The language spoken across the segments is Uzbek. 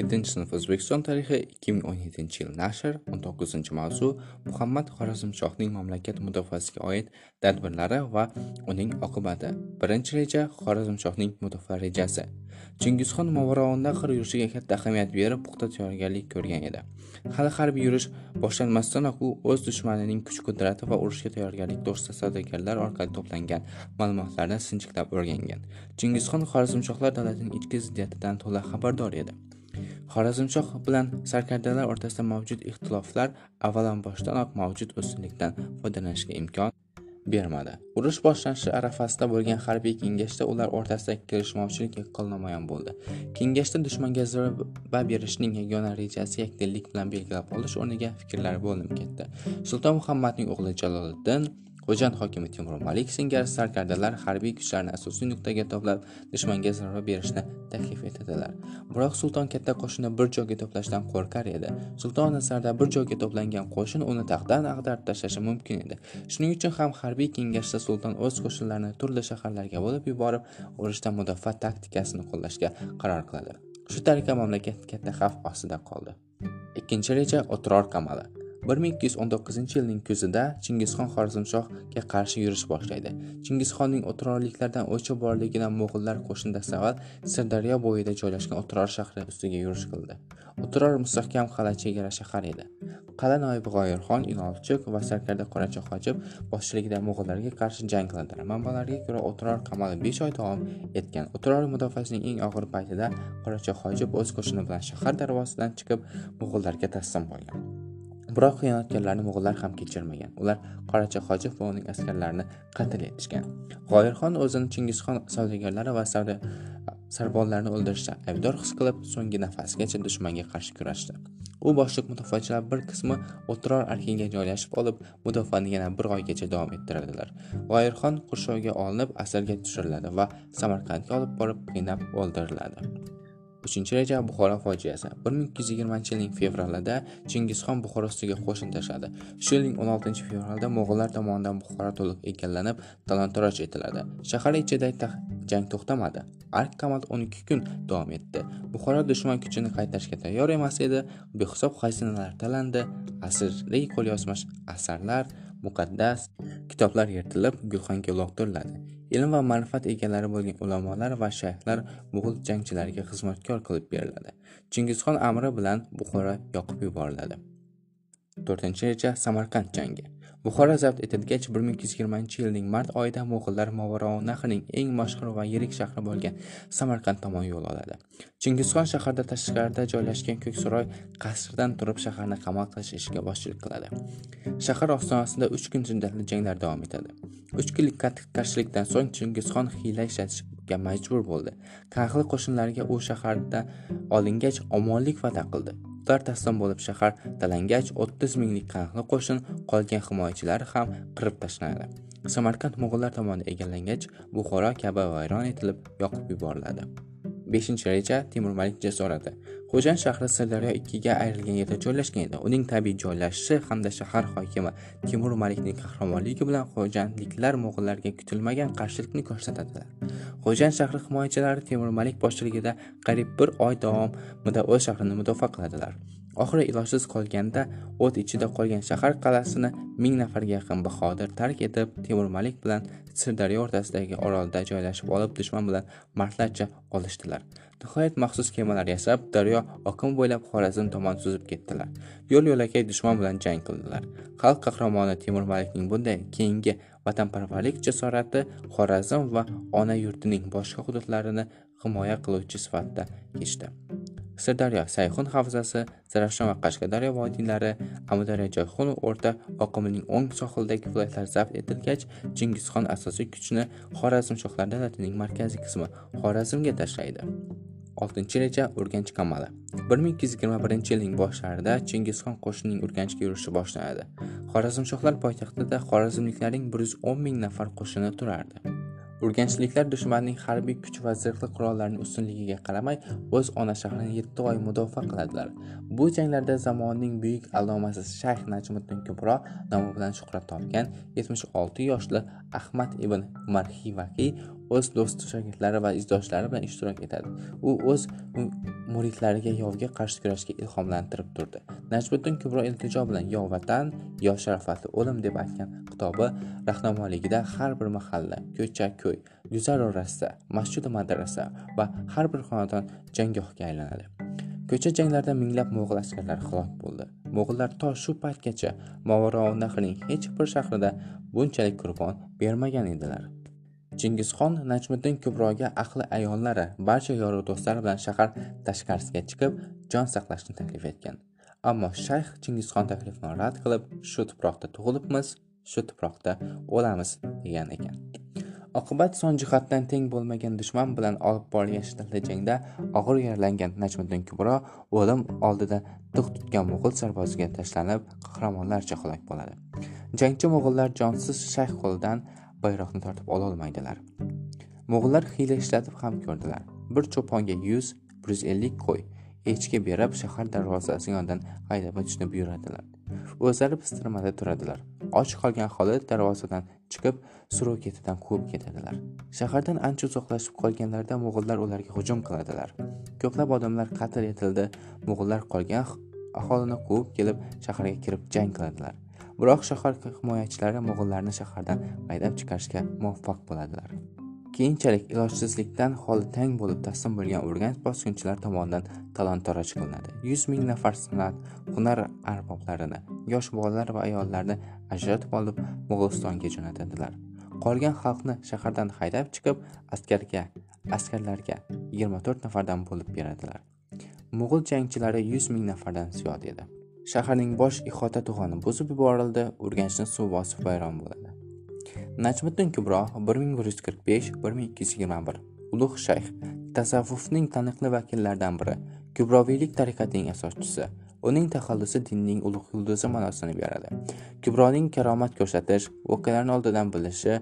7 sinf O'zbekiston tarixi 2017 yil nashr 19 mavzu Muhammad Xorazmshohning mamlakat mudofaasiga oid tadbirlari va uning oqibati. Birinchi reja Xorazmshohning mudofaa rejasi. Chingizxon Movarounnahr yurishiga katta ahamiyat berib, puxta tayyorgarlik ko'rgan edi. Hali harbiy yurish boshlanmasdanoq u o'z dushmanining kuch-qudrati va urushga tayyorgarlik to'g'risida savdogarlar orqali to'plangan ma'lumotlarni sinchiklab o'rgangan. Chingizxon Xorazmshohlar davlatining ichki ziddiyatidan to'la xabardor edi. Xorazmshoh bilan sarkardalar o'rtasida mavjud ixtiloflar avvalamboshdanoq mavjud ustunlikdan foydalanishga imkon bermadi. Urush boshlanishi arafasida bo'lgan harbiy kengashda ular o'rtasida kelishmovchilik yaqqol namoyon bo'ldi. Kengashda dushmanga zarba berishning yagona rejasi yakdillik bilan belgilab olish o'rniga fikrlar bo'linib ketdi. Sulton Muhammadning o'g'li Jaloliddin Xo'jand hokimi Temur Malik singari sarkardalar harbiy kuchlarni asosiy nuqtaga to'plab dushmanga zarba berishni taklif etadilar. Biroq sulton katta qo'shinni bir joyga to'plashdan qo'rqar edi. Sulton nazarida bir joyga to'plangan qo'shin uni taxtdan ag'darib tashlashi mumkin edi. Shuning uchun ham harbiy kengashda sulton o'z qo'shinlarini turli shaharlarga bo'lib yuborib, urushda mudofaa taktikasini qo'llashga qaror qiladi. Shu tariqa mamlakat katta xavf ostida qoldi. Ikkinchi reja o'tirar qamali. 1219 yilning kuzida Chingizxon Xorazmshohga qarshi yurish boshlaydi. Chingizxonning o'tirorliklardan o'chi borligidan mo'g'ullar qo'shin dastavval Sirdaryo bo'yida joylashgan O'tiror shahri ustiga yurish qildi. O'tiror mustahkam qal'a chegara shahar edi. Qal'a noibi G'oyirxon Inovchuk va sarkarda Qoracha Hojib boshchiligida mo'g'ullarga qarshi jang qiladi Manbalarga ko'ra O'tiror qamali besh oy davom etgan. O'tiror mudofaasining eng og'ir paytida Qoracha Hojib o'z qo'shini bilan shahar darvozasidan chiqib mo'g'ullarga taslim bo'lgan. Biroq xiyonatkorlarni mo'g'ullar ham kechirmagan. Ular Qoracha Hojib va uning askarlarini qatl etishgan. G'oyirxon o'zini Chingizxon savdogarlari va savdo sarbonlarni o'ldirishda aybdor his qilib, so'nggi nafasgacha dushmanga qarshi kurashdi. U boshliq mudofaachilar bir qismi O'tiror arkiga joylashib olib, mudofaani yana bir oygacha davom ettiradilar. G'oyirxon qurshovga olinib, asirga tushiriladi va Samarqandga olib borib qiynab o'ldiriladi. Uchinchi reja Buxoro fojiasi. 1220 yilning fevralida Chingizxon Buxoro ustiga qo'shin tashladi. Shu yilning 16 fevralida mo'g'ullar tomonidan Buxoro to'liq egallanib, talon-taroj etiladi. Shahar ichida jang to'xtamadi. Ark qamal 12 kun davom etdi. Buxoro dushman kuchini qaytarishga tayyor emas edi. Behisob xazinalar talandi, asrlik qo'lyozma asarlar, muqaddas kitoblar yirtilib, gulxanga uloqtiriladi. ilm va ma'rifat egalari bo'lgan ulamolar va shayxlar mo'g'ul jangchilariga xizmatkor qilib beriladi. Chingizxon amri bilan buxoro yoqib yuboriladi. To'rtinchi reja samarqand jangi. Buxoro zabt etilgach 1220 yilning mart oyida mo'g'ullar movarounahrning eng mashhur va yirik shahri bo'lgan samarqand tomon yo'l oladi. Chingizxon shaharda tashqarida joylashgan ko'ksaroy qasridan turib shaharni qamal qilish ishiga boshchilik qiladi. Shahar ostonasida 3 kun shiddatli janglar davom etadi. Uch kunlik qattiq qarshilikdan so'ng chingizxon hiyla ishlatishga majbur bo'ldi. Qahli qo'shinlariga u shaharda olingach omonlik va'da qildi. Ular taslim bo'lib shahar talangach 30 minglik qanqli qo'shin qolgan himoyachilari ham qirib tashlanadi samarqand mo'g'ullar tomonidan egallangach buxoro kabi vayron etilib yoqib yuboriladi 5 reja temur Malik jasorati. Xo'jand shahri Sirdaryo ikkiga ayrilgan yerda joylashgan edi. Uning tabiiy joylashishi hamda shahar hokimi temur Malikning qahramonligi bilan xo'jandliklar mo'g'illarga kutilmagan qarshilikni ko'rsatadilar. Xo'jand shahri himoyachilari temur Malik boshchiligida qariyb bir oy davomida o'z shahrini mudofaa qiladilar. Oxiri ilojsiz qolganda o't ichida qolgan shahar qal'asini ming nafarga yaqin bahodir tark etib, Temur Malik bilan Sirdaryo o'rtasidagi orolda joylashib olib, dushman bilan mardlarcha olishdilar. Nihoyat maxsus kemalar yasab, daryo oqim bo'ylab Xorazm tomon suzib ketdilar. Yo'l-yo'lakay dushman bilan jang qildilar. Xalq qahramoni Temur Malikning bunday keyingi vatanparvarlik jasorati Xorazm va ona yurtining boshqa hududlarini himoya qiluvchi sifatida kechdi. Sirdaryo, Sayxun havzasi, Zarafshon va Qashqadaryo vodiylari, Amudaryo joyxun o'rta oqimining o'ng sohilidagi viloyatlar zabt etilgach, Chingizxon asosiy kuchni Xorazm shohlar davlatining markaziy qismi Xorazmga tashlaydi. 6 reja Urganch qamali. 1221 yilning boshlarida Chingizxon qo'shinining Urganchga yurishi boshlanadi. xorazmshohlar poytaxtida xorazmliklarning 110 ming nafar qo'shini turardi. Urganchliklar dushmanning harbiy kuch va zirhli qurollarning ustunligiga qaramay o'z ona shahrini 7 oy mudofaa qiladilar. Bu janglarda zamonning buyuk allomasi Shayx Najmiddin Kubro nomi bilan shuhrat topgan 76 yoshli Ahmad ibn Umar o'z do'st shogirdlari va izdoshlari bilan ishtirok etadi. U o'z muridlariga yovga qarshi kurashga ilhomlantirib turdi. Najmiddin kubro iltijo bilan yo vatan yo sharofatli o'lim deb aytgan kitobi rahnamoligida har bir mahalla ko'cha ko'y guzar orasida masjid madrasa va har bir xonadon janggohga aylanadi. Ko'cha janglarda minglab mo'g'ul askarlari halok bo'ldi. Mo'g'ullar to shu paytgacha movarounnahrining hech bir shahrida bunchalik qurbon bermagan edilar. Chingizxon najmiddin kubroga ahli ayollari barcha yoru do'stlari bilan shahar tashqarisiga chiqib jon saqlashni taklif etgan. Ammo shayx chingizxon taklifini rad qilib shu tuproqda tug'ilibmiz shu tuproqda o'lamiz degan ekan. Oqibat son jihatdan teng bo'lmagan dushman bilan olib borilgan shiddatli jangda og'ir yaralangan najmiddin kubro o'lim oldida tig' tutgan mo'g'ul sarboziga tashlanib qahramonlarcha halok bo'ladi. Jangchi mo'g'ullar jonsiz shayx qo'lidan bayroqni tortib ololmaydilar. Mo'g'ullar hiyla ishlatib ham ko'rdilar. Bir cho'ponga yuz bir yuz ellik qo'y. Echki berib shahar darvozasi yonidan haydab o'tishni buyuradilar. O'zlari pistirmada turadilar. Och qolgan holda darvozadan chiqib suruv ketidan quvib ketadilar. Shahardan ancha uzoqlashib qolganlarida mo'g'ullar ularga hujum qiladilar. Ko'plab odamlar qatl etildi. Mo'g'illar qolgan aholini quvib kelib shaharga kirib jang qiladilar. Biroq shahar himoyachilari mo'g'ullarni shahardan haydab chiqarishga muvaffaq bo'ladilar. Keyinchalik ilojsizlikdan holi tang bo'lib taslim bo'lgan urganch bosqinchilar tomonidan talon toroj qilinadi. Yuz ming nafar san'at hunar arboblarini yosh bolalar va ayollarni ajratib olib mo'g'ulistonga jo'natadilar qolgan xalqni shahardan haydab chiqib askarga askarlarga yigirma to'rt nafardan bo'lib beradilar. Mo'g'ul jangchilari yuz ming nafardan ziyod edi. Shaharning bosh ihota to'g'oni buzib yuborildi urganchni suv bosib vayron bo'ladi. Najmiddin kubro 1145-1221 ulug' shayx tasavvufning taniqli vakillaridan biri kubroviylik tariqatining asoschisi uning taxallusi dinning ulug' yulduzi ma'nosini beradi. Kubroning karomat ko'rsatish voqealarni oldidan bilishi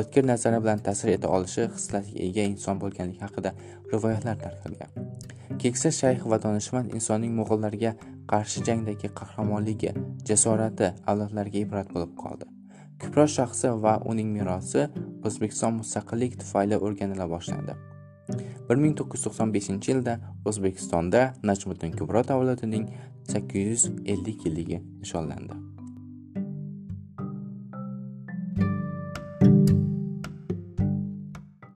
o'tkir nazari bilan ta'sir eta olishi xislatiga ega inson bo'lganligi haqida rivoyatlar tarqalgan. Keksa shayx va donishmand insonning mo'g'illarga qarshi jangdagi qahramonligi jasorati avlodlarga ibrat bo'lib qoldi. Kubro shaxsi va uning merosi o'zbekiston mustaqillik tufayli o'rganila boshlandi. 1995 yilda o'zbekistonda najmiddin kubro davlatining 850 yilligi nishonlandi.